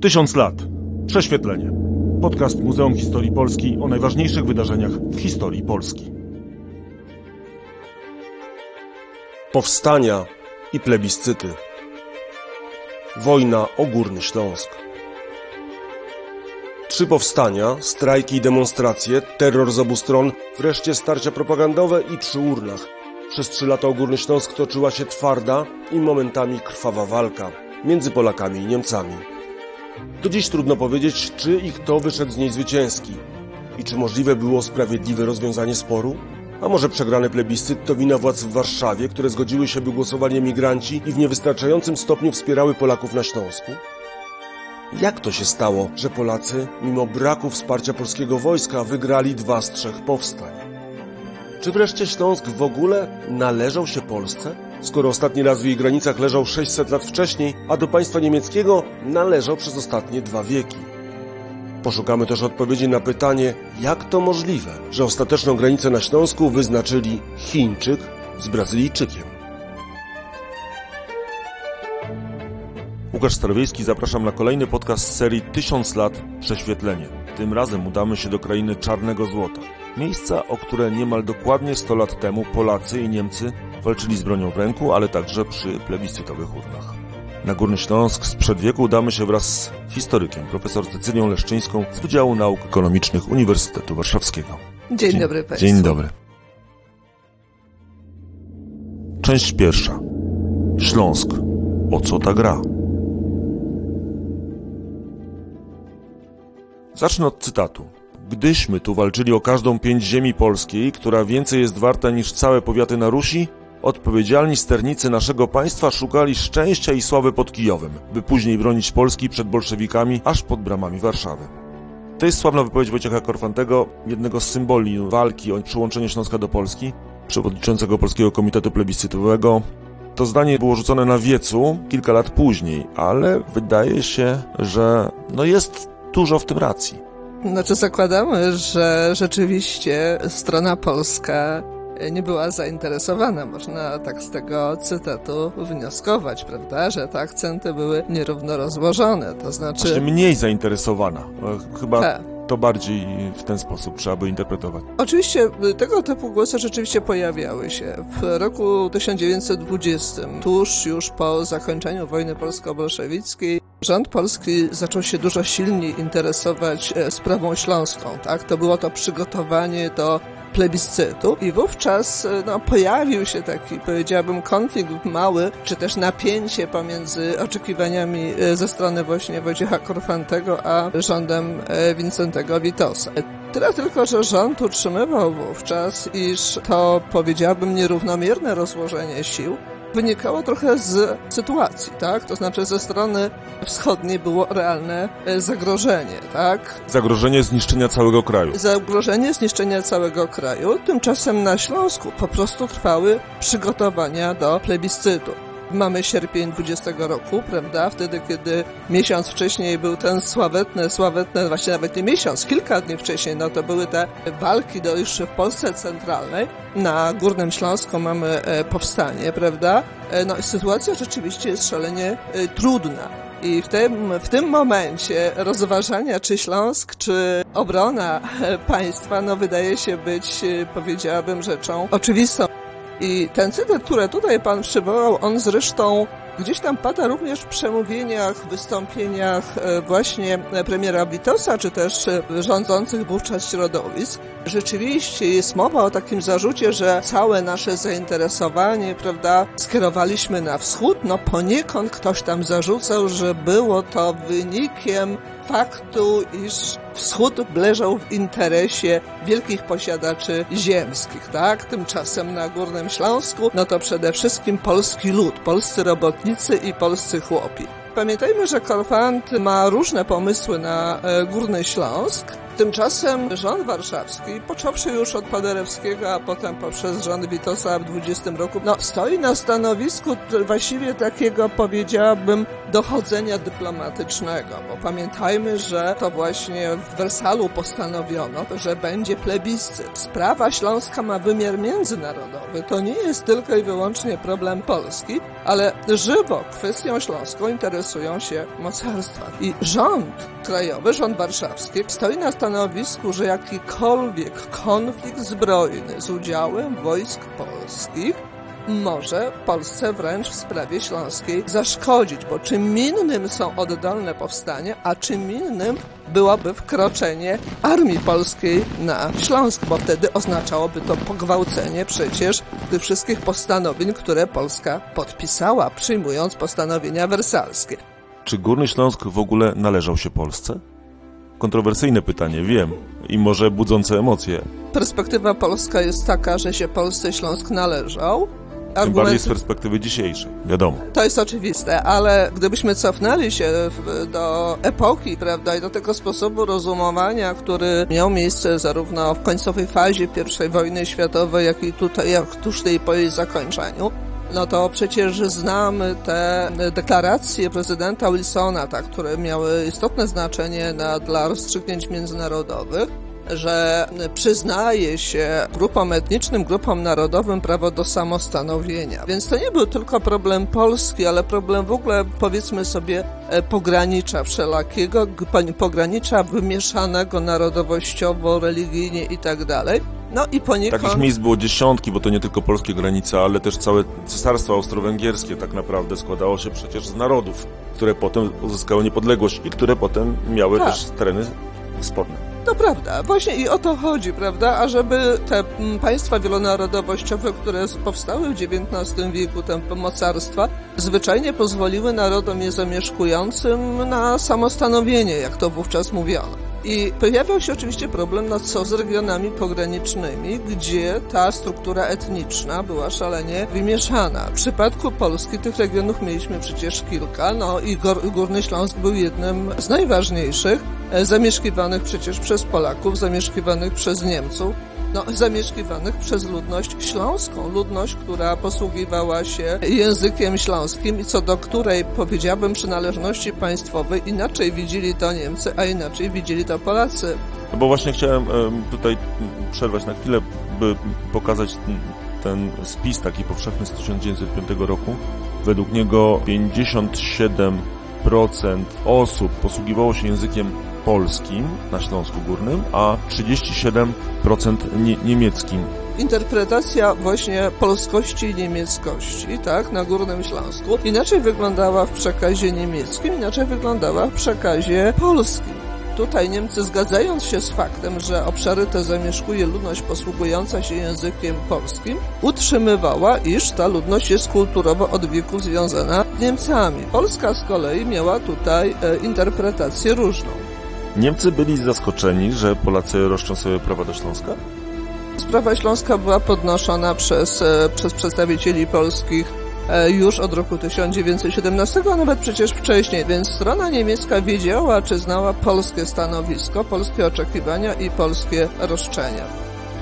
Tysiąc lat. Prześwietlenie. Podcast Muzeum Historii Polski o najważniejszych wydarzeniach w historii Polski. Powstania i plebiscyty. Wojna o Górny Śląsk. Trzy powstania, strajki i demonstracje, terror z obu stron, wreszcie starcia propagandowe i przy urnach. Przez trzy lata o Górny Śląsk toczyła się twarda i momentami krwawa walka między Polakami i Niemcami. Do dziś trudno powiedzieć, czy i kto wyszedł z niej zwycięski. I czy możliwe było sprawiedliwe rozwiązanie sporu? A może przegrany plebiscyt to wina władz w Warszawie, które zgodziły się, by głosowali emigranci i w niewystarczającym stopniu wspierały Polaków na Śląsku? Jak to się stało, że Polacy, mimo braku wsparcia polskiego wojska, wygrali dwa z trzech powstań? Czy wreszcie Śląsk w ogóle należał się Polsce? Skoro ostatni raz w jej granicach leżał 600 lat wcześniej, a do państwa niemieckiego należał przez ostatnie dwa wieki. Poszukamy też odpowiedzi na pytanie, jak to możliwe, że ostateczną granicę na Śląsku wyznaczyli Chińczyk z Brazylijczykiem. Łukasz Starowiejski, zapraszam na kolejny podcast serii Tysiąc lat Prześwietlenie. Tym razem udamy się do krainy Czarnego Złota. Miejsca, o które niemal dokładnie 100 lat temu Polacy i Niemcy walczyli z bronią w ręku, ale także przy plebiscytowych urnach. Na Górny Śląsk sprzed wieku udamy się wraz z historykiem, profesor Cecylią Leszczyńską z Wydziału Nauk Ekonomicznych Uniwersytetu Warszawskiego. Dzień, Dzień dobry Państwu. Dzień dobry. Część pierwsza. Śląsk. O co ta gra? Zacznę od cytatu. Gdyśmy tu walczyli o każdą pięć ziemi polskiej, która więcej jest warta niż całe powiaty na Rusi, odpowiedzialni sternicy naszego państwa szukali szczęścia i sławy pod Kijowem, by później bronić Polski przed bolszewikami aż pod bramami Warszawy. To jest sławna wypowiedź Wojciecha Korfantego, jednego z symboli walki o przyłączenie Śląska do Polski, przewodniczącego Polskiego Komitetu Plebiscytowego. To zdanie było rzucone na wiecu kilka lat później, ale wydaje się, że no jest dużo w tym racji. Znaczy zakładamy, że rzeczywiście strona polska nie była zainteresowana. Można tak z tego cytatu wnioskować, prawda, że te akcenty były nierówno rozłożone, to znaczy... Znaczy mniej zainteresowana. Chyba... Ta to bardziej w ten sposób trzeba by interpretować. Oczywiście tego typu głosy rzeczywiście pojawiały się. W roku 1920, tuż już po zakończeniu wojny polsko-bolszewickiej, Rząd polski zaczął się dużo silniej interesować e, sprawą śląską, tak? To było to przygotowanie do plebiscytu i wówczas e, no, pojawił się taki, powiedziałabym, konflikt mały, czy też napięcie pomiędzy oczekiwaniami e, ze strony właśnie Wojciecha Korfantego, a rządem Wincentego Witosa. Tyle tylko, że rząd utrzymywał wówczas, iż to, powiedziałbym, nierównomierne rozłożenie sił wynikało trochę z sytuacji, tak? To znaczy ze strony wschodniej było realne e, zagrożenie, tak? Zagrożenie zniszczenia całego kraju. Zagrożenie zniszczenia całego kraju. Tymczasem na Śląsku po prostu trwały przygotowania do plebiscytu. Mamy sierpień 20 roku, prawda? Wtedy, kiedy miesiąc wcześniej był ten sławetny, sławetny, właśnie nawet nie miesiąc, kilka dni wcześniej, no to były te walki do w Polsce centralnej. Na Górnym Śląsku mamy e, powstanie, prawda? E, no i sytuacja rzeczywiście jest szalenie e, trudna. I w tym, w tym momencie rozważania, czy Śląsk, czy obrona państwa, no wydaje się być, powiedziałabym, rzeczą oczywistą. I ten cytat, który tutaj pan przywołał, on zresztą gdzieś tam pada również w przemówieniach, wystąpieniach e, właśnie premiera Witosa, czy też e, rządzących wówczas środowisk. Rzeczywiście jest mowa o takim zarzucie, że całe nasze zainteresowanie, prawda, skierowaliśmy na wschód. No poniekąd ktoś tam zarzucał, że było to wynikiem faktu, iż wschód leżał w interesie wielkich posiadaczy ziemskich, tak? Tymczasem na Górnym Śląsku, no to przede wszystkim polski lud, polscy robotnicy i polscy chłopi. Pamiętajmy, że Korfant ma różne pomysły na e, Górny Śląsk. Tymczasem rząd warszawski, począwszy już od Paderewskiego, a potem poprzez rząd Witosa w 20 roku, no, stoi na stanowisku właściwie takiego, powiedziałabym, dochodzenia dyplomatycznego, bo pamiętajmy, że to właśnie w Wersalu postanowiono, że będzie plebiscyt. Sprawa śląska ma wymiar międzynarodowy. To nie jest tylko i wyłącznie problem Polski, ale żywo kwestią śląską interesują się mocarstwa. I rząd krajowy, rząd warszawski stoi na stanowisku, że jakikolwiek konflikt zbrojny z udziałem wojsk polskich może Polsce wręcz w sprawie śląskiej zaszkodzić, bo czym innym są oddolne powstania, a czym innym byłoby wkroczenie armii polskiej na Śląsk, bo wtedy oznaczałoby to pogwałcenie przecież tych wszystkich postanowień, które Polska podpisała, przyjmując postanowienia wersalskie. Czy Górny Śląsk w ogóle należał się Polsce? Kontrowersyjne pytanie, wiem, i może budzące emocje. Perspektywa polska jest taka, że się Polsce Śląsk należał, Tym bardziej z perspektywy dzisiejszej, wiadomo. To jest oczywiste, ale gdybyśmy cofnęli się do epoki, prawda, i do tego sposobu rozumowania, który miał miejsce zarówno w końcowej fazie I wojny światowej, jak i tutaj, jak tuż tej po jej zakończeniu, no to przecież znamy te deklaracje prezydenta Wilsona, tak, które miały istotne znaczenie na, dla rozstrzygnięć międzynarodowych że przyznaje się grupom etnicznym, grupom narodowym prawo do samostanowienia. Więc to nie był tylko problem Polski, ale problem w ogóle, powiedzmy sobie, e, pogranicza wszelakiego, pogranicza wymieszanego narodowościowo, religijnie i tak dalej. No i poniekąd... Takich miejsc było dziesiątki, bo to nie tylko polskie granice, ale też całe cesarstwo austro-węgierskie tak naprawdę składało się przecież z narodów, które potem uzyskały niepodległość i które potem miały tak. też tereny sporne. To prawda, właśnie i o to chodzi, prawda? A żeby te mm, państwa wielonarodowościowe, które powstały w XIX wieku, te mocarstwa, zwyczajnie pozwoliły narodom je zamieszkującym na samostanowienie, jak to wówczas mówiono. I pojawiał się oczywiście problem, no co z regionami pogranicznymi, gdzie ta struktura etniczna była szalenie wymieszana. W przypadku Polski tych regionów mieliśmy przecież kilka, no i Górny Śląsk był jednym z najważniejszych, zamieszkiwanych przecież przez Polaków, zamieszkiwanych przez Niemców no, zamieszkiwanych przez ludność śląską, ludność, która posługiwała się językiem śląskim i co do której, powiedziałbym, przynależności państwowej inaczej widzieli to Niemcy, a inaczej widzieli to Polacy. No bo właśnie chciałem tutaj przerwać na chwilę, by pokazać ten spis taki powszechny z 1905 roku. Według niego 57% osób posługiwało się językiem polskim na Śląsku Górnym, a 37% nie niemieckim. Interpretacja właśnie polskości i niemieckości, tak, na Górnym Śląsku inaczej wyglądała w przekazie niemieckim, inaczej wyglądała w przekazie polskim. Tutaj Niemcy, zgadzając się z faktem, że obszary te zamieszkuje ludność posługująca się językiem polskim, utrzymywała, iż ta ludność jest kulturowo od wieku związana z Niemcami. Polska z kolei miała tutaj e, interpretację różną. Niemcy byli zaskoczeni, że Polacy roszczą sobie prawa do Śląska? Sprawa śląska była podnoszona przez, e, przez przedstawicieli polskich e, już od roku 1917, a nawet przecież wcześniej, więc strona niemiecka wiedziała, czy znała polskie stanowisko, polskie oczekiwania i polskie roszczenia.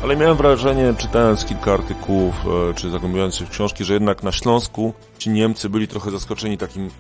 Ale miałem wrażenie, czytając kilka artykułów, e, czy zagłębiając się w książki, że jednak na Śląsku ci Niemcy byli trochę zaskoczeni takim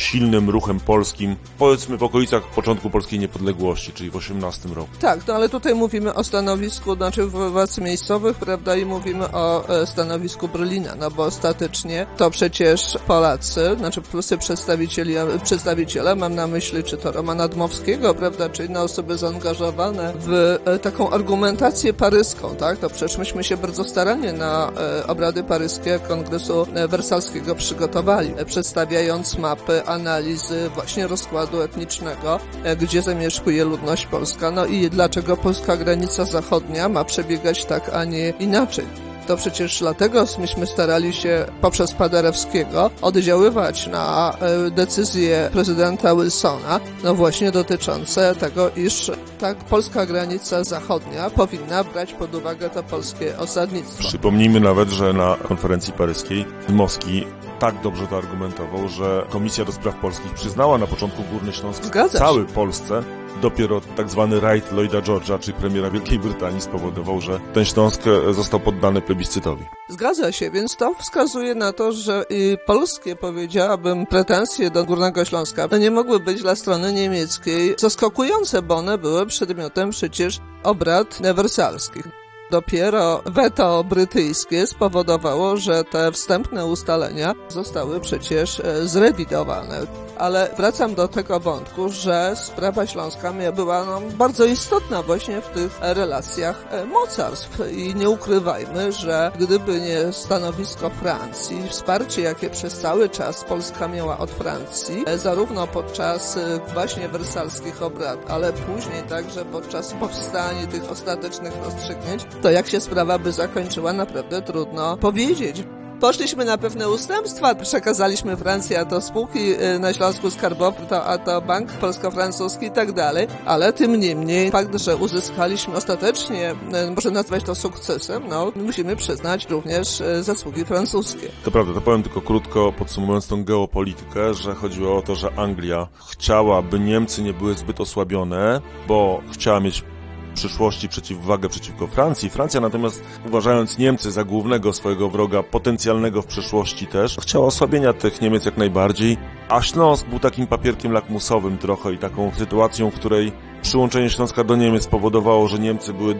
silnym ruchem polskim, powiedzmy w okolicach początku polskiej niepodległości, czyli w 18 roku. Tak, no ale tutaj mówimy o stanowisku, znaczy władz miejscowych, prawda, i mówimy o e, stanowisku Berlina, no bo ostatecznie to przecież Polacy, znaczy polscy przedstawiciele, przedstawiciele, mam na myśli czy to Romana Dmowskiego, prawda, czy inne osoby zaangażowane w e, taką argumentację paryską, tak, to przecież myśmy się bardzo starannie na e, obrady paryskie Kongresu Wersalskiego przygotowali, przedstawiając mapy analizy właśnie rozkładu etnicznego, e, gdzie zamieszkuje ludność polska, no i dlaczego polska granica zachodnia ma przebiegać tak, a nie inaczej. To przecież dlatego myśmy starali się poprzez Paderewskiego oddziaływać na e, decyzje prezydenta Wilsona, no właśnie dotyczące tego, iż tak polska granica zachodnia powinna brać pod uwagę to polskie osadnictwo. Przypomnijmy nawet, że na konferencji paryskiej Moski tak dobrze to argumentował, że Komisja do Spraw Polskich przyznała na początku Górny Śląsk Zgadza się. cały Polsce. Dopiero tak zwany right Lloyda George'a, czyli premiera Wielkiej Brytanii, spowodował, że ten Śląsk e, został poddany plebiscytowi. Zgadza się, więc to wskazuje na to, że i polskie, powiedziałabym, pretensje do Górnego Śląska nie mogły być dla strony niemieckiej zaskakujące, bo one były przedmiotem przecież obrad wersalskich. Dopiero weto brytyjskie spowodowało, że te wstępne ustalenia zostały przecież e, zrewidowane. Ale wracam do tego wątku, że sprawa śląska była no, bardzo istotna właśnie w tych relacjach e, mocarstw. I nie ukrywajmy, że gdyby nie stanowisko Francji, wsparcie jakie przez cały czas Polska miała od Francji, e, zarówno podczas właśnie wersalskich obrad, ale później także podczas powstania tych ostatecznych rozstrzygnięć, to jak się sprawa by zakończyła, naprawdę trudno powiedzieć. Poszliśmy na pewne ustępstwa, przekazaliśmy Francji, a to spółki y, na Śląsku Skarbowy, to, a to bank polsko-francuski i tak dalej, ale tym niemniej fakt, że uzyskaliśmy ostatecznie, y, można nazwać to sukcesem, no musimy przyznać również y, zasługi francuskie. To prawda, to powiem tylko krótko podsumowując tą geopolitykę, że chodziło o to, że Anglia chciała, by Niemcy nie były zbyt osłabione, bo chciała mieć przyszłości przeciwwagę przeciwko Francji. Francja natomiast, uważając Niemcy za głównego swojego wroga, potencjalnego w przyszłości też, chciała osłabienia tych Niemiec jak najbardziej, a Śląsk był takim papierkiem lakmusowym trochę i taką sytuacją, w której przyłączenie Śląska do Niemiec powodowało, że Niemcy były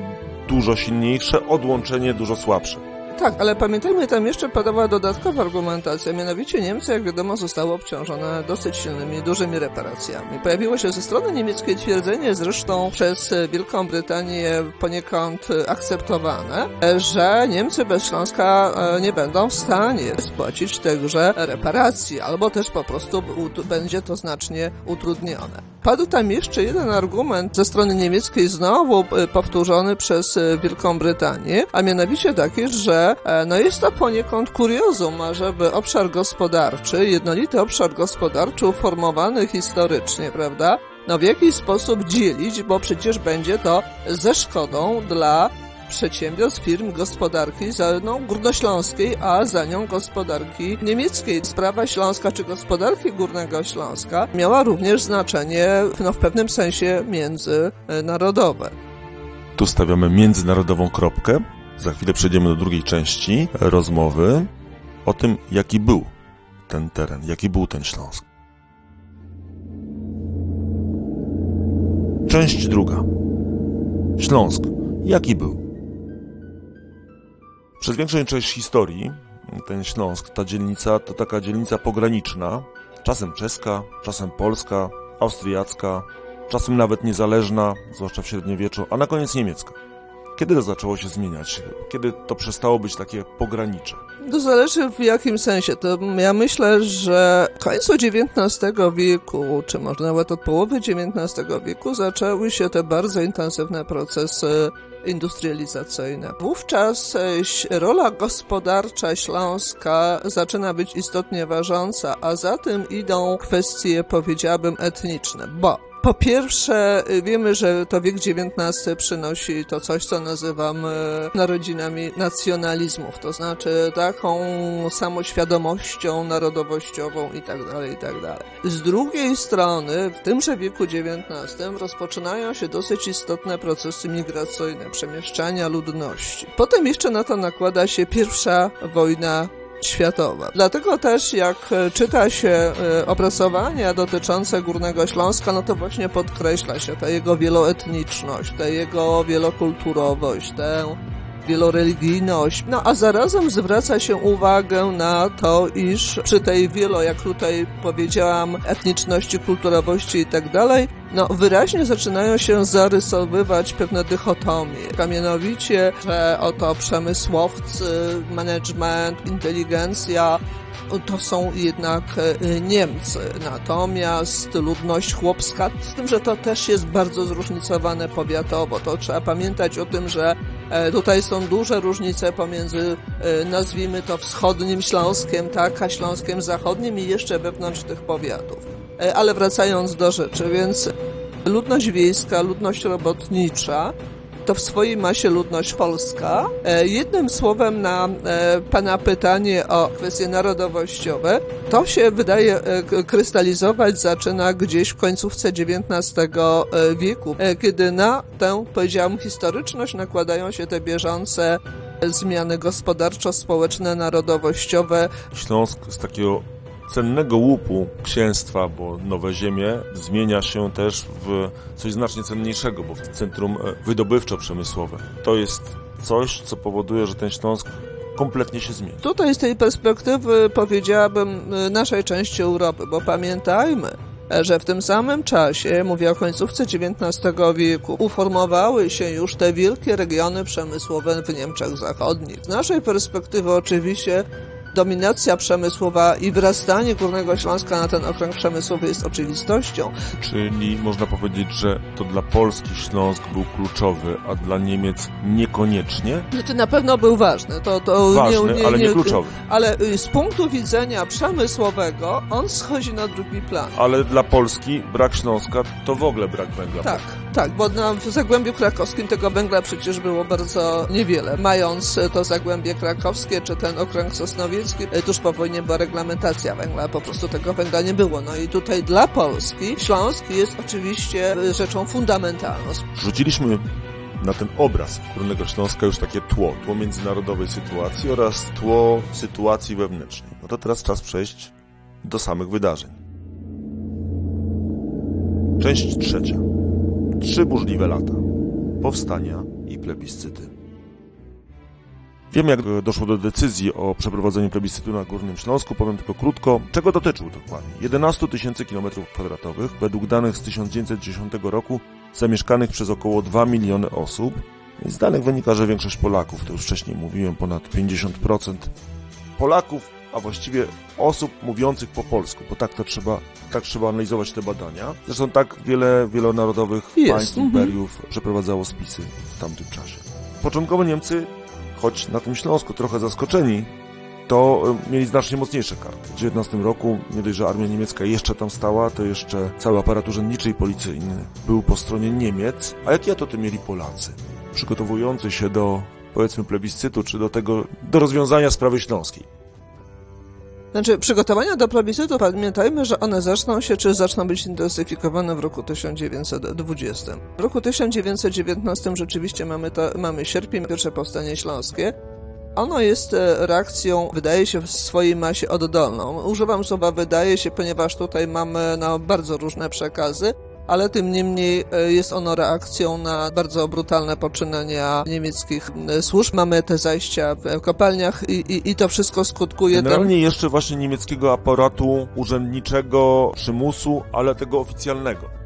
dużo silniejsze, odłączenie dużo słabsze. Tak, ale pamiętajmy, tam jeszcze padała dodatkowa argumentacja, mianowicie Niemcy, jak wiadomo, zostały obciążone dosyć silnymi, dużymi reparacjami. Pojawiło się ze strony niemieckiej twierdzenie, zresztą przez Wielką Brytanię poniekąd akceptowane, że Niemcy bez Śląska e, nie będą w stanie spłacić tychże reparacji, albo też po prostu będzie to znacznie utrudnione. Padł tam jeszcze jeden argument ze strony niemieckiej, znowu e, powtórzony przez Wielką Brytanię, a mianowicie taki, że e, no jest to poniekąd kuriozum, żeby obszar gospodarczy, jednolity obszar gospodarczy uformowany historycznie, prawda, no w jakiś sposób dzielić, bo przecież będzie to ze szkodą dla przedsiębiorstw, firm, gospodarki za, no, górnośląskiej, a za nią gospodarki niemieckiej. Sprawa Śląska czy gospodarki Górnego Śląska miała również znaczenie no, w pewnym sensie międzynarodowe. Tu stawiamy międzynarodową kropkę. Za chwilę przejdziemy do drugiej części rozmowy o tym, jaki był ten teren, jaki był ten Śląsk. Część druga. Śląsk. Jaki był? Przez większą część historii ten Śląsk, ta dzielnica to taka dzielnica pograniczna, czasem czeska, czasem polska, austriacka, czasem nawet niezależna, zwłaszcza w średniowieczu, a na koniec niemiecka. Kiedy to zaczęło się zmieniać? Kiedy to przestało być takie pogranicze? To zależy w jakim sensie. To ja myślę, że końcu XIX wieku, czy może nawet od połowy XIX wieku zaczęły się te bardzo intensywne procesy industrializacyjne. Wówczas rola gospodarcza Śląska zaczyna być istotnie ważąca, a za tym idą kwestie, powiedziałabym, etniczne, bo po pierwsze, y, wiemy, że to wiek XIX przynosi to coś, co nazywam narodzinami nacjonalizmów, to znaczy taką samoświadomością narodowościową i tak dalej, i tak. Z drugiej strony, w tymże wieku XIX rozpoczynają się dosyć istotne procesy migracyjne, przemieszczania ludności. Potem jeszcze na to nakłada się pierwsza wojna światowa. Dlatego też jak e, czyta się e, opracowania dotyczące Górnego Śląska, no to właśnie podkreśla się ta jego wieloetniczność, ta jego wielokulturowość, tę wieloreligijność, no a zarazem zwraca się uwagę na to, iż przy tej wielo, jak tutaj powiedziałam, etniczności, kulturowości i tak dalej, no wyraźnie zaczynają się zarysowywać pewne dychotomie, a mianowicie, że oto przemysłowcy, management, inteligencja to są jednak e, Niemcy. Natomiast ludność chłopska, z tym, że to też jest bardzo zróżnicowane powiatowo. To trzeba pamiętać o tym, że e, tutaj są duże różnice pomiędzy, e, nazwijmy to wschodnim Śląskiem, tak, a Śląskiem Zachodnim i jeszcze wewnątrz tych powiatów. Ale wracając do rzeczy, więc ludność wiejska, ludność robotnicza, to w swojej masie ludność polska. E, jednym słowem na e, Pana pytanie o kwestie narodowościowe, to się wydaje e, krystalizować zaczyna gdzieś w końcówce XIX wieku, kiedy na tę, powiedziałam, historyczność nakładają się te bieżące zmiany gospodarczo-społeczne, narodowościowe. Śląsk z takiego cennego łupu księstwa, bo Nowe Ziemie zmienia się też w coś znacznie cenniejszego, bo w centrum e, wydobywczo-przemysłowe. To jest coś, co powoduje, że ten Śląsk kompletnie się zmieni. Tutaj z tej perspektywy powiedziałabym e, naszej części Europy, bo pamiętajmy, e, że w tym samym czasie, mówię o końcówce XIX wieku, uformowały się już te wielkie regiony przemysłowe w Niemczech Zachodnich. Z naszej perspektywy oczywiście dominacja przemysłowa i wyrastanie Górnego Śląska na ten okręg przemysłowy jest oczywistością. Czyli można powiedzieć, że to dla Polski Śląsk był kluczowy, a dla Niemiec niekoniecznie? Znaczy na pewno był ważny. To, to ważny, nie, nie, ale nie kluczowy. Ale y, z punktu widzenia przemysłowego on schodzi na drugi plan. Ale dla Polski brak Śląska to w ogóle brak węgla. Tak, tak, bo na, w Zagłębiu Krakowskim tego węgla przecież było bardzo niewiele. Mając to Zagłębie Krakowskie, czy ten okręg Sosnowiecki, e, tuż po wojnie była reglamentacja węgla, po prostu tego węgla nie było. No i tutaj dla Polski Śląsk jest oczywiście e, rzeczą fundamentalną. Rzuciliśmy na ten obraz Górnego Śląska już takie tło, tło międzynarodowej sytuacji oraz tło sytuacji wewnętrznej. No to teraz czas przejść do samych wydarzeń. Część trzecia. Trzy burzliwe lata. Powstania i plebiscyty. Wiem, jak doszło do decyzji o przeprowadzeniu plebiscytu na Górnym Śląsku, powiem tylko krótko, czego dotyczył dokładnie. 11 tysięcy kilometrów kwadratowych, według danych z 1910 roku, zamieszkanych przez około 2 miliony osób. Z danych wynika, że większość Polaków, to już wcześniej mówiłem, ponad 50% Polaków a właściwie osób mówiących po polsku, bo tak to trzeba, tak trzeba analizować te badania. Zresztą tak wiele wielonarodowych Jest. państw, mhm. imperiów przeprowadzało spisy w tamtym czasie. Początkowo Niemcy, choć na tym Śląsku trochę zaskoczeni, to e, mieli znacznie mocniejsze karty. W XIX roku nie dość, że armia niemiecka jeszcze tam stała, to jeszcze cały aparat urzędniczy i policyjny był po stronie Niemiec. A jakie atoty mieli Polacy? Przygotowujący się do, powiedzmy, plebiscytu, czy do tego, do rozwiązania sprawy śląskiej. Znaczy, przygotowania do plebiscytu, pamiętajmy, że one zaczną się, czy zaczną być intensyfikowane w roku 1920. W roku 1919 rzeczywiście mamy, to, mamy sierpień, pierwsze powstanie śląskie. Ono jest e, reakcją, wydaje się, w swojej masie oddolną. Używam słowa wydaje się, ponieważ tutaj mamy no, bardzo różne przekazy ale tym niemniej e, jest ono reakcją na bardzo brutalne poczynania niemieckich e, służb. Mamy te zajścia w kopalniach i, i, i to wszystko skutkuje Generalnie tym... jeszcze właśnie niemieckiego aparatu urzędniczego przymusu, ale tego oficjalnego.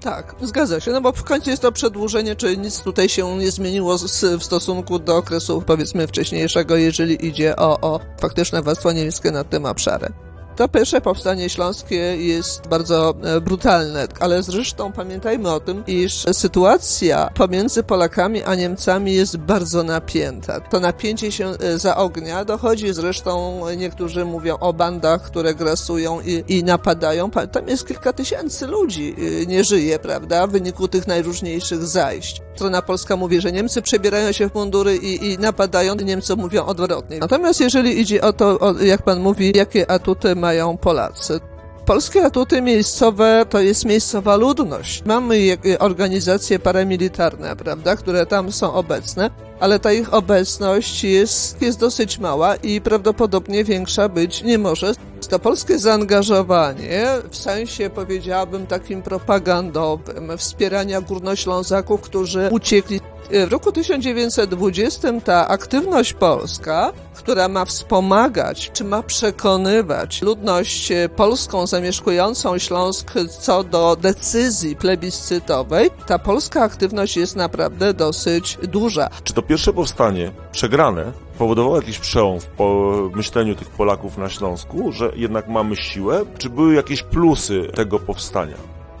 Tak, zgadza się, no bo w końcu jest to przedłużenie, czyli nic tutaj się nie zmieniło w stosunku do okresu, powiedzmy, wcześniejszego, jeżeli idzie o, o faktyczne władztwo niemieckie nad tym obszarem. To pierwsze powstanie śląskie jest bardzo e, brutalne, ale zresztą pamiętajmy o tym, iż sytuacja pomiędzy Polakami a Niemcami jest bardzo napięta. To napięcie się e, zaognia, dochodzi zresztą, niektórzy mówią o bandach, które grasują i, i napadają. Tam jest kilka tysięcy ludzi, e, nie żyje, prawda, w wyniku tych najróżniejszych zajść. Strona polska mówi, że Niemcy przebierają się w mundury i, i napadają, Niemcy mówią odwrotnie. Natomiast jeżeli idzie o to, o, jak pan mówi, jakie atuty mają Polacy, Polskie atuty miejscowe to jest miejscowa ludność. Mamy organizacje paramilitarne, prawda, które tam są obecne, ale ta ich obecność jest, jest dosyć mała i prawdopodobnie większa być nie może. To polskie zaangażowanie w sensie, powiedziałabym, takim propagandowym, wspierania górnoślązaków, którzy uciekli w roku 1920 ta aktywność polska, która ma wspomagać, czy ma przekonywać ludność polską zamieszkującą Śląsk co do decyzji plebiscytowej, ta polska aktywność jest naprawdę dosyć duża. Czy to pierwsze powstanie przegrane powodowało jakiś przełom w myśleniu tych Polaków na Śląsku, że jednak mamy siłę? Czy były jakieś plusy tego powstania?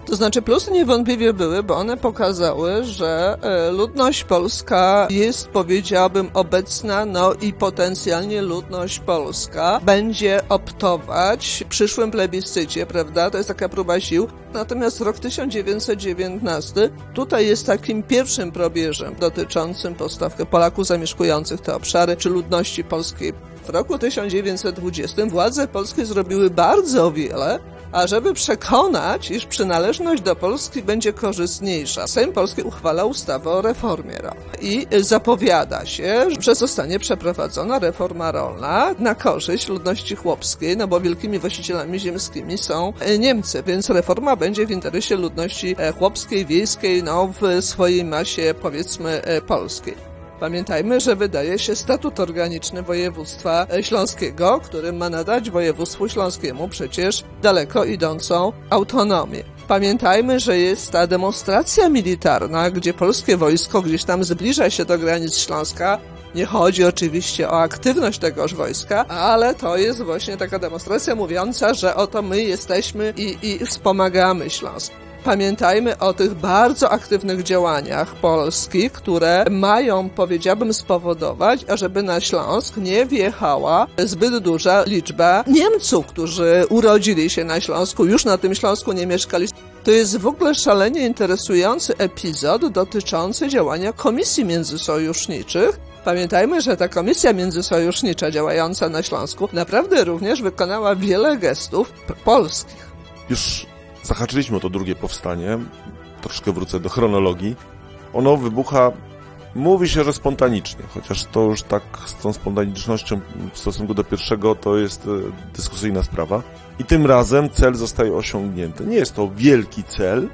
To znaczy plusy niewątpliwie były, bo one pokazały, że e, ludność polska jest, powiedziałabym, obecna, no i potencjalnie ludność polska będzie optować w przyszłym plebiscycie, prawda? To jest taka próba sił. Natomiast rok 1919 tutaj jest takim pierwszym probierzem dotyczącym postawki Polaków zamieszkujących te obszary, czy ludności polskiej. W roku 1920 władze polskie zrobiły bardzo wiele, ażeby przekonać, iż przynależność do Polski będzie korzystniejsza. Sejm Polski uchwala ustawę o reformie rolnej i zapowiada się, że zostanie przeprowadzona reforma rolna na korzyść ludności chłopskiej, no bo wielkimi właścicielami ziemskimi są Niemcy, więc reforma będzie w interesie ludności chłopskiej, wiejskiej, no w swojej masie powiedzmy polskiej. Pamiętajmy, że wydaje się statut organiczny województwa śląskiego, który ma nadać województwu śląskiemu przecież daleko idącą autonomię. Pamiętajmy, że jest ta demonstracja militarna, gdzie polskie wojsko gdzieś tam zbliża się do granic Śląska. Nie chodzi oczywiście o aktywność tegoż wojska, ale to jest właśnie taka demonstracja mówiąca, że oto my jesteśmy i, i wspomagamy Śląsk. Pamiętajmy o tych bardzo aktywnych działaniach polskich, które mają, powiedziałbym, spowodować, ażeby na Śląsk nie wjechała zbyt duża liczba Niemców, którzy urodzili się na Śląsku, już na tym Śląsku nie mieszkali. To jest w ogóle szalenie interesujący epizod dotyczący działania komisji międzysojuszniczych, Pamiętajmy, że ta komisja międzysojusznicza działająca na Śląsku naprawdę również wykonała wiele gestów polskich. Już zahaczyliśmy o to drugie powstanie, troszkę wrócę do chronologii. Ono wybucha, mówi się, że spontanicznie, chociaż to już tak z tą spontanicznością w stosunku do pierwszego to jest dyskusyjna sprawa. I tym razem cel zostaje osiągnięty. Nie jest to wielki cel,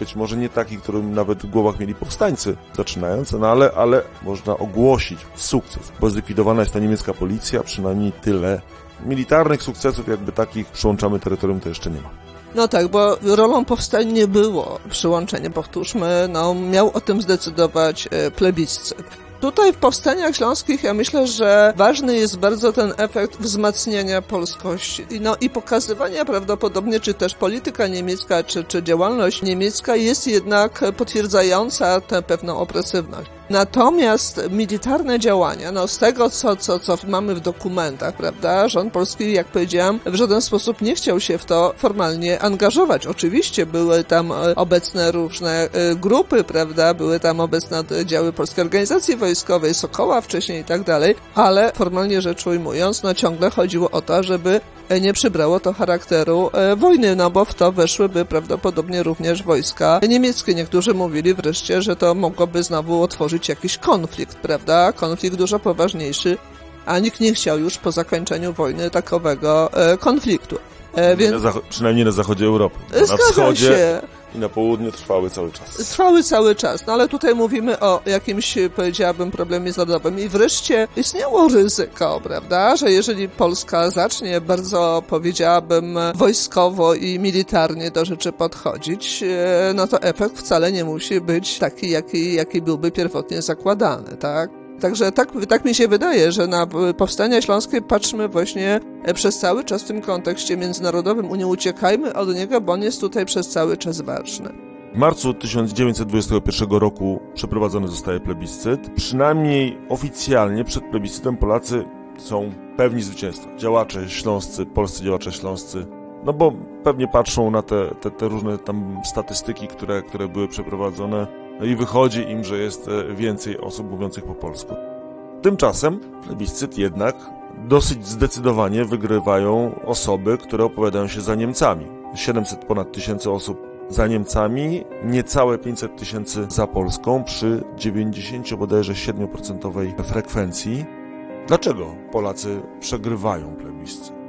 być może nie taki, którym nawet w głowach mieli powstańcy zaczynając, no ale, ale można ogłosić sukces, bo zlikwidowana jest ta niemiecka policja, przynajmniej tyle. Militarnych sukcesów, jakby takich przyłączamy terytorium, to jeszcze nie ma. No tak, bo rolą powstań nie było przyłączenie, powtórzmy, no miał o tym zdecydować plebiscyt. Tutaj w powstaniach śląskich ja myślę, że ważny jest bardzo ten efekt wzmacniania polskości. No i pokazywania prawdopodobnie, czy też polityka niemiecka, czy, czy działalność niemiecka jest jednak potwierdzająca tę pewną opresywność. Natomiast militarne działania, no z tego, co, co, co mamy w dokumentach, prawda, rząd polski, jak powiedziałam, w żaden sposób nie chciał się w to formalnie angażować. Oczywiście były tam obecne różne grupy, prawda, były tam obecne oddziały Polskiej Organizacji Wojskowej, Sokoła wcześniej i tak dalej, ale formalnie rzecz ujmując, no ciągle chodziło o to, żeby nie przybrało to charakteru wojny, no bo w to weszłyby prawdopodobnie również wojska niemieckie. Niektórzy mówili wreszcie, że to mogłoby znowu otworzyć jakiś konflikt, prawda? Konflikt dużo poważniejszy, a nikt nie chciał już po zakończeniu wojny takowego konfliktu. Więc... Na przynajmniej na zachodzie Europy. Na wschodzie się. I na południu trwały cały czas. Trwały cały czas, no ale tutaj mówimy o jakimś, powiedziałabym, problemie narodowym. I wreszcie istniało ryzyko, prawda, że jeżeli Polska zacznie bardzo, powiedziałabym, wojskowo i militarnie do rzeczy podchodzić, no to efekt wcale nie musi być taki, jaki, jaki byłby pierwotnie zakładany, tak? Także tak, tak mi się wydaje, że na powstania śląskie patrzmy właśnie przez cały czas w tym kontekście międzynarodowym. Nie uciekajmy od niego, bo on jest tutaj przez cały czas ważny. W marcu 1921 roku przeprowadzony zostaje plebiscyt. Przynajmniej oficjalnie przed plebiscytem Polacy są pewni zwycięstwa. Działacze śląscy, polscy działacze śląscy, no bo pewnie patrzą na te, te, te różne tam statystyki, które, które były przeprowadzone i wychodzi im, że jest więcej osób mówiących po polsku. Tymczasem plebiscyt jednak dosyć zdecydowanie wygrywają osoby, które opowiadają się za Niemcami. 700 ponad tysięcy osób za Niemcami, niecałe 500 tysięcy za Polską przy 90 bodajże 7% frekwencji. Dlaczego Polacy przegrywają plebiscyt?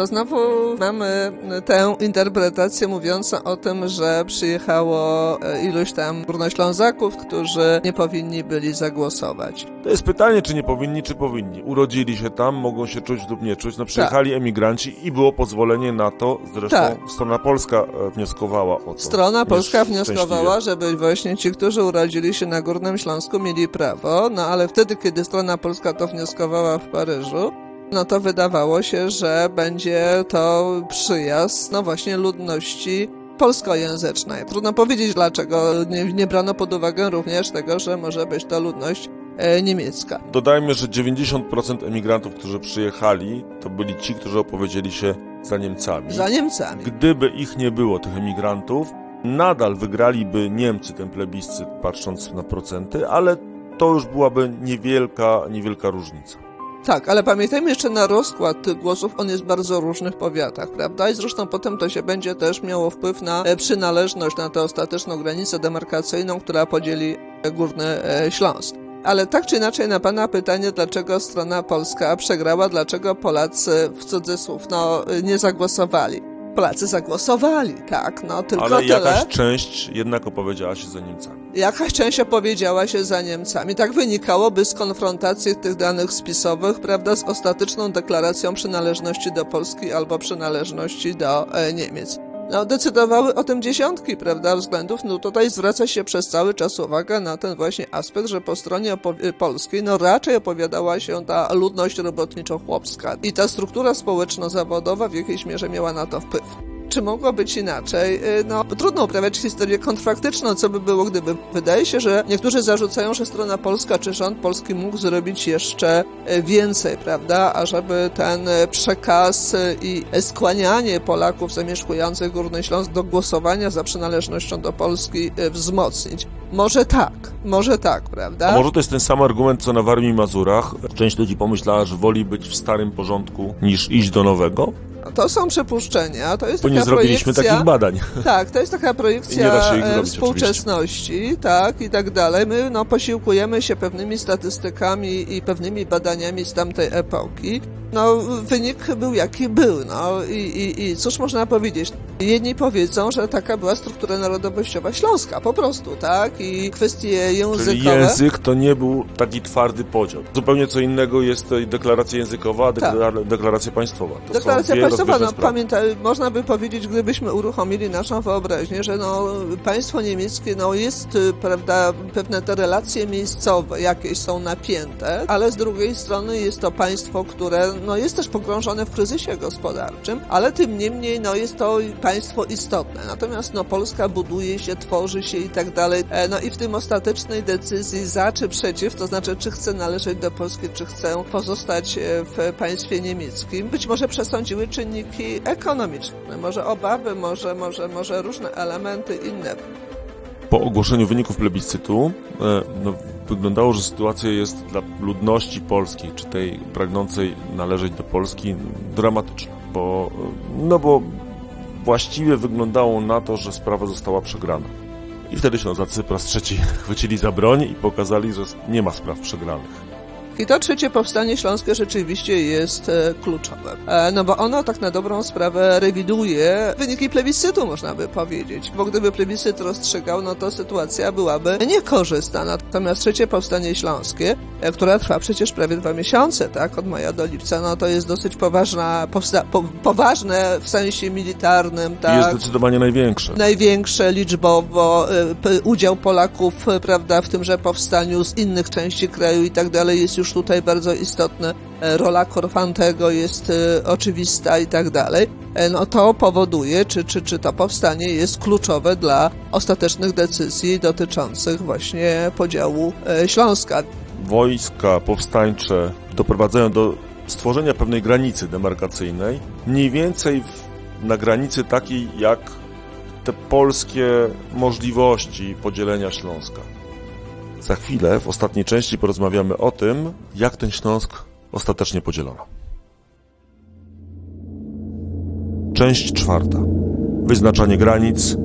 To znowu mamy tę interpretację mówiącą o tym, że przyjechało e, iluś tam górnoślązaków, którzy nie powinni byli zagłosować. To jest pytanie, czy nie powinni, czy powinni. Urodzili się tam, mogą się czuć lub nie czuć. No przyjechali tak. emigranci i było pozwolenie na to. Zresztą tak. strona polska e, wnioskowała o to. Strona polska wnioskowała, żeby właśnie ci, którzy urodzili się na Górnym Śląsku mieli prawo, no ale wtedy, kiedy strona polska to wnioskowała w Paryżu, no to wydawało się, że będzie to przyjazd, no właśnie, ludności polskojęzycznej. Trudno powiedzieć dlaczego. Nie, nie brano pod uwagę również tego, że może być to ludność e, niemiecka. Dodajmy, że 90% emigrantów, którzy przyjechali, to byli ci, którzy opowiedzieli się za Niemcami. Za Niemcami. Gdyby ich nie było, tych emigrantów, nadal wygraliby Niemcy ten plebiscyt, patrząc na procenty, ale to już byłaby niewielka, niewielka różnica. Tak, ale pamiętajmy jeszcze na rozkład tych głosów, on jest w bardzo różnych powiatach, prawda? I zresztą potem to się będzie też miało wpływ na e, przynależność, na tę ostateczną granicę demarkacyjną, która podzieli e, Górny e, Śląsk. Ale tak czy inaczej na Pana pytanie, dlaczego strona polska przegrała, dlaczego Polacy w cudzysłów no, nie zagłosowali. Polacy zagłosowali, tak, no tylko Ale tyle. jakaś część jednak opowiedziała się za Niemcami. Jakaś część opowiedziała się za Niemcami. Tak wynikałoby z konfrontacji tych danych spisowych, prawda, z ostateczną deklaracją przynależności do Polski albo przynależności do e, Niemiec no, decydowały o tym dziesiątki, prawda, względów. No tutaj zwraca się przez cały czas uwaga na ten właśnie aspekt, że po stronie polskiej, no raczej opowiadała się ta ludność robotniczo-chłopska i ta struktura społeczno-zawodowa w jakiejś mierze miała na to wpływ. Czy mogło być inaczej? Y, no, trudno uprawiać historię kontrfaktyczną, co by było gdyby. Wydaje się, że niektórzy zarzucają, że strona polska czy rząd polski mógł zrobić jeszcze y, więcej, prawda, ażeby ten y, przekaz i skłanianie Polaków zamieszkujących Górny Śląsk do głosowania za przynależnością do Polski wzmocnić. Może tak, może tak, prawda? A może to jest ten sam argument, co na Warmii i Mazurach? Część ludzi pomyślała, że woli być w starym porządku niż iść do nowego? To są przypuszczenia, to jest Bo nie zrobiliśmy projekcja, takich badań. Tak, to jest taka projekcja e, współczesności, oczywiście. tak, i tak dalej. My no, posiłkujemy się pewnymi statystykami i pewnymi badaniami z tamtej epoki. No, wynik był jaki był, no i, i, i cóż można powiedzieć? Jedni powiedzą, że taka była struktura narodowościowa śląska, po prostu, tak? I kwestie językowe... Czyli język to nie był taki twardy podział. Zupełnie co innego jest deklaracja językowa, a tak. deklaracja państwowa. To deklaracja państwowa, no pamiętaj, można by powiedzieć, gdybyśmy uruchomili naszą wyobraźnię, że no, państwo niemieckie, no jest, y, prawda, pewne te relacje miejscowe jakieś są napięte, ale z drugiej strony jest to państwo, które no, jest też pogrążone w kryzysie gospodarczym, ale tym niemniej no, jest to państwo istotne. Natomiast no, Polska buduje się, tworzy się i tak dalej. E, no i w tym ostatecznej decyzji za czy przeciw, to znaczy czy chce należeć do Polski, czy chce pozostać e, w państwie niemieckim, być może przesądziły czynniki ekonomiczne, może obawy, może, może, może różne elementy inne po ogłoszeniu wyników plebiscytu e, no, wyglądało, że sytuacja jest dla ludności polskiej, czy tej pragnącej należeć do Polski, dramatyczna, bo, no bo właściwie wyglądało na to, że sprawa została przegrana. I wtedy Ślązacy po raz trzeci chwycili za broń i pokazali, że nie ma spraw przegranych. I to trzecie powstanie śląskie rzeczywiście jest e, kluczowe. E, no bo ono tak na dobrą sprawę rewiduje wyniki plebiscytu, można by powiedzieć. Bo gdyby plebiscyt rozstrzygał, no to sytuacja byłaby niekorzystna. Natomiast trzecie powstanie śląskie, e, które trwa przecież prawie dwa miesiące, tak, od maja do lipca, no to jest dosyć poważna, powsta- po- poważne w sensie militarnym, tak. Jest zdecydowanie największe. Największe liczbowo, udział Polaków, prawda, w tymże powstaniu z innych części kraju i tak dalej jest już już tutaj bardzo istotne, e, rola Korfantego jest e, oczywista i tak dalej, e, no to powoduje, czy, czy, czy to powstanie jest kluczowe dla ostatecznych decyzji dotyczących właśnie podziału Śląska. Wojska powstańcze doprowadzają do stworzenia pewnej granicy demarkacyjnej, mniej więcej w, na granicy takiej jak te polskie możliwości podzielenia Śląska. Za chwilę, w ostatniej części, porozmawiamy o tym, jak ten Śląsk ostatecznie podzielono. Część czwarta. Wyznaczanie granic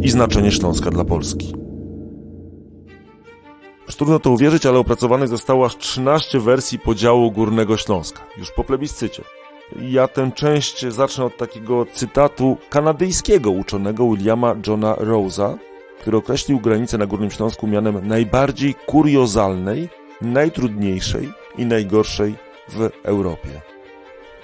i znaczenie Śląska dla Polski. Trudno to uwierzyć, ale opracowanych zostało aż 13 wersji podziału Górnego Śląska, już po plebiscycie. Ja tę część zacznę od takiego cytatu kanadyjskiego uczonego Williama Johna Rose'a, który określił granicę na Górnym Śląsku mianem najbardziej kuriozalnej, najtrudniejszej i najgorszej w Europie.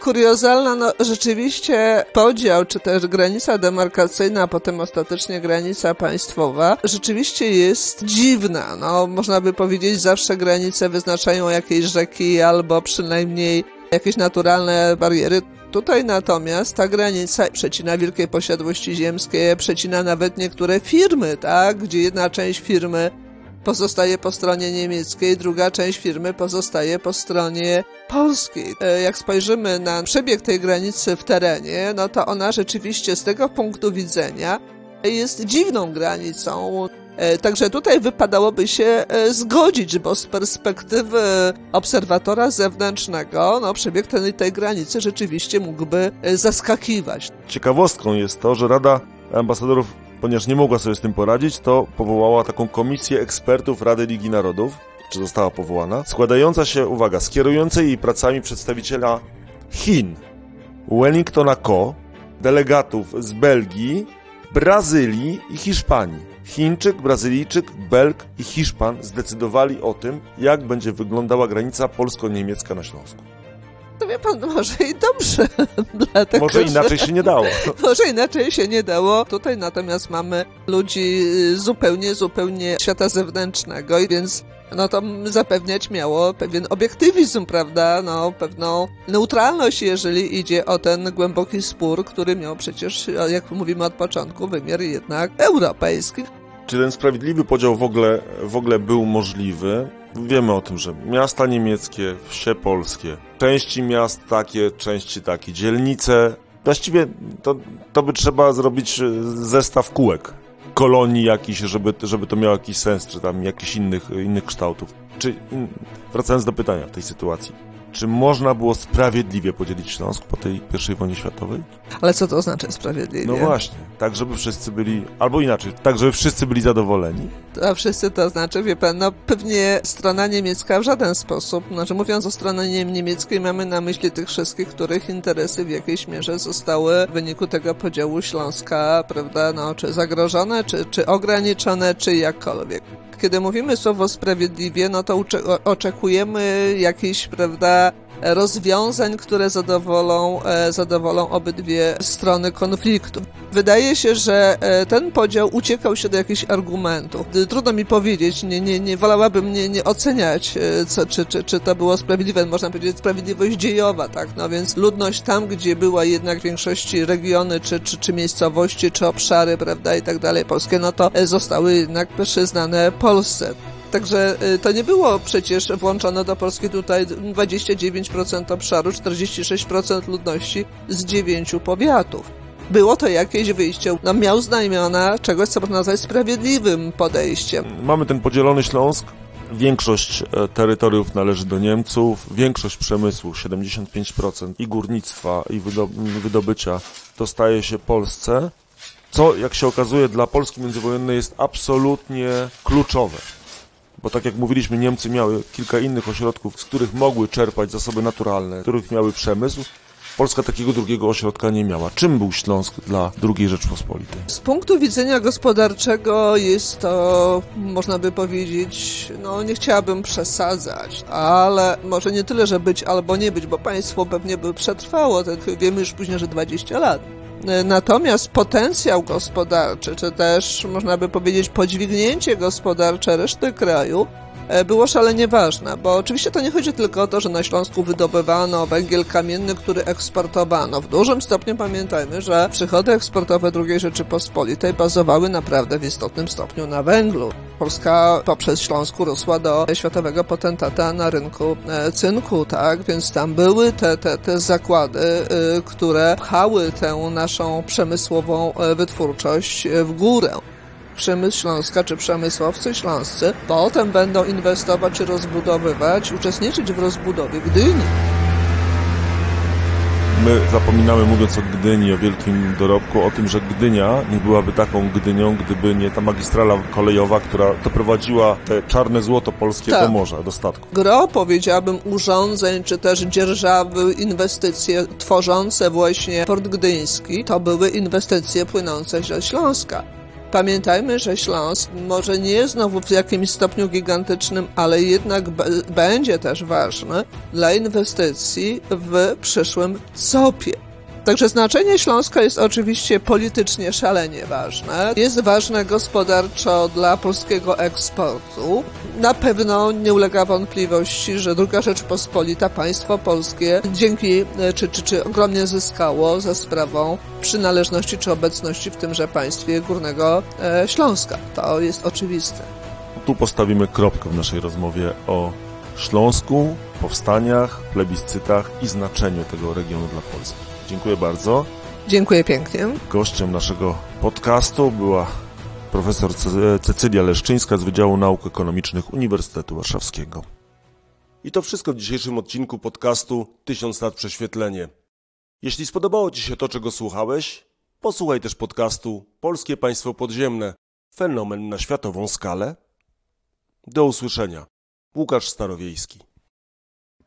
Kuriozalna, no rzeczywiście podział, czy też granica demarkacyjna, a potem ostatecznie granica państwowa, rzeczywiście jest dziwna. No, można by powiedzieć, zawsze granice wyznaczają jakieś rzeki albo przynajmniej jakieś naturalne bariery. Tutaj natomiast ta granica przecina wielkie posiadłości ziemskie, przecina nawet niektóre firmy, tak? Gdzie jedna część firmy pozostaje po stronie niemieckiej, druga część firmy pozostaje po stronie polskiej. E, jak spojrzymy na przebieg tej granicy w terenie, no to ona rzeczywiście z tego punktu widzenia jest dziwną granicą. E, także tutaj wypadałoby się e, zgodzić, bo z perspektywy obserwatora zewnętrznego, no przebieg tej, tej granicy rzeczywiście mógłby zaskakiwać. Ciekawostką jest to, że Rada Ambasadorów ponieważ nie mogła sobie z tym poradzić, to powołała taką komisję ekspertów Rady Ligi Narodów, czy została powołana, składająca się, uwaga, z kierującej jej pracami przedstawiciela Chin, Wellingtona Co, delegatów z Belgii, Brazylii i Hiszpanii. Chińczyk, Brazylijczyk, Belg i Hiszpan zdecydowali o tym, jak będzie wyglądała granica polsko-niemiecka na Śląsku. To wie pan, może i dobrze. Dlatego, może inaczej się nie dało. może inaczej się nie dało. Tutaj natomiast mamy ludzi y, zupełnie, zupełnie świata zewnętrznego, więc no to zapewniać miało pewien obiektywizm, prawda, no pewną neutralność, jeżeli idzie o ten głęboki spór, który miał przecież, jak mówimy od początku, wymiar jednak europejski. Czy ten sprawiedliwy podział w ogóle, w ogóle był możliwy? Wiemy o tym, że miasta niemieckie, wsie polskie, części miast takie, części takie, dzielnice. Właściwie to, to by trzeba zrobić e, zestaw kółek, kolonii jakiś, żeby, żeby to miało jakiś sens, czy tam jakichś innych, innych kształtów. Czy, wracając do pytania w tej sytuacji, czy można było sprawiedliwie podzielić Śląsk po tej pierwszej wojnie światowej? Ale co to znaczy sprawiedliwie? No właśnie, tak żeby wszyscy byli, albo inaczej, tak żeby wszyscy byli zadowoleni. A wszyscy to znaczy, wie pan, no pewnie strona niemiecka w żaden sposób, znaczy mówiąc o stronie niemieckiej mamy na myśli tych wszystkich, których interesy w jakiejś mierze zostały w wyniku tego podziału Śląska, prawda, no czy zagrożone, czy, czy ograniczone, czy jakkolwiek kiedy mówimy słowo sprawiedliwie, no to oczekujemy jakiejś, prawda, rozwiązań, które zadowolą, e, zadowolą obydwie strony konfliktu. Wydaje się, że e, ten podział uciekał się do jakichś argumentów. Trudno mi powiedzieć, nie, nie, nie wolałabym nie, nie oceniać, e, co, czy, czy, czy to było sprawiedliwe. Można powiedzieć sprawiedliwość dziejowa, tak? No więc ludność tam, gdzie była jednak w większości regiony, czy, czy, czy miejscowości, czy obszary, prawda, i tak dalej polskie, no to zostały jednak przyznane Polsce. Także y, to nie było przecież włączone do Polski tutaj 29% obszaru, 46% ludności z dziewięciu powiatów. Było to jakieś wyjście, no miał znamiona czegoś, co można nazwać sprawiedliwym podejściem. Mamy ten podzielony Śląsk, Większość e, terytoriów należy do Niemców, większość przemysłu, 75% i górnictwa, i wydobycia dostaje się Polsce, co, jak się okazuje, dla Polski międzywojennej jest absolutnie kluczowe bo tak jak mówiliśmy, Niemcy miały kilka innych ośrodków, z których mogły czerpać zasoby naturalne, których miały przemysł. Polska takiego drugiego ośrodka nie miała. Czym był Śląsk dla II Rzeczpospolitej? Z punktu widzenia gospodarczego jest to, można by powiedzieć, no nie chciałabym przesadzać, ale może nie tyle, że być albo nie być, bo państwo pewnie by przetrwało, tak wiemy już później, że 20 lat Natomiast potencjał gospodarczy, czy też można by powiedzieć podźwignięcie gospodarcze reszty kraju E, było szalenie ważne, bo oczywiście to nie chodzi tylko o to, że na Śląsku wydobywano węgiel kamienny, który eksportowano. W dużym stopniu pamiętajmy, że przychody eksportowe II Rzeczypospolitej bazowały naprawdę w istotnym stopniu na węglu. Polska poprzez Śląsku rosła do światowego potentata na rynku e, cynku, tak? Więc tam były te, te, te zakłady, e, które pchały tę naszą przemysłową wytwórczość w górę przemysł Śląska czy przemysłowcy śląscy potem będą inwestować czy rozbudowywać, uczestniczyć w rozbudowie Gdyni. my zapominamy, mówiąc o Gdyni, o wielkim dorobku, o tym, że Gdynia nie byłaby taką Gdynią, gdyby nie ta magistrala kolejowa, która doprowadziła te czarne złoto polskie Tak. do morza, do statku. Gro, powiedziałabym, urządzeń, czy też dzierżawy, inwestycje tworzące właśnie Port Gdyński, to były inwestycje płynące ze Śląska. Pamiętajmy, że Śląsk może nie znowu w jakimś stopniu gigantycznym, ale jednak będzie też ważny dla inwestycji w przyszłym COP-ie. Także znaczenie Śląska jest oczywiście politycznie szalenie ważne. Jest ważne gospodarczo dla polskiego eksportu. Na pewno nie ulega wątpliwości, że II Rzeczpospolita, państwo polskie, dzięki e, czy, czy, czy ogromnie zyskało za sprawą przynależności czy obecności w tymże państwie Górnego e, Śląska. To jest oczywiste. Tu postawimy kropkę w naszej rozmowie o Śląsku, powstaniach, plebiscytach i znaczeniu tego regionu dla Polski. Dziękuję bardzo. Dziękuję pięknie. Gościem naszego podcastu była profesor Ce- Cecylia Leszczyńska z Wydziału Nauk Ekonomicznych Uniwersytetu Warszawskiego. I to wszystko w dzisiejszym odcinku podcastu 1000 lat prześwietlenie. Jeśli spodobało Ci się to, czego słuchałeś, posłuchaj też podcastu Polskie Państwo Podziemne. Fenomen na światową skalę. Do usłyszenia. Łukasz Starowiejski.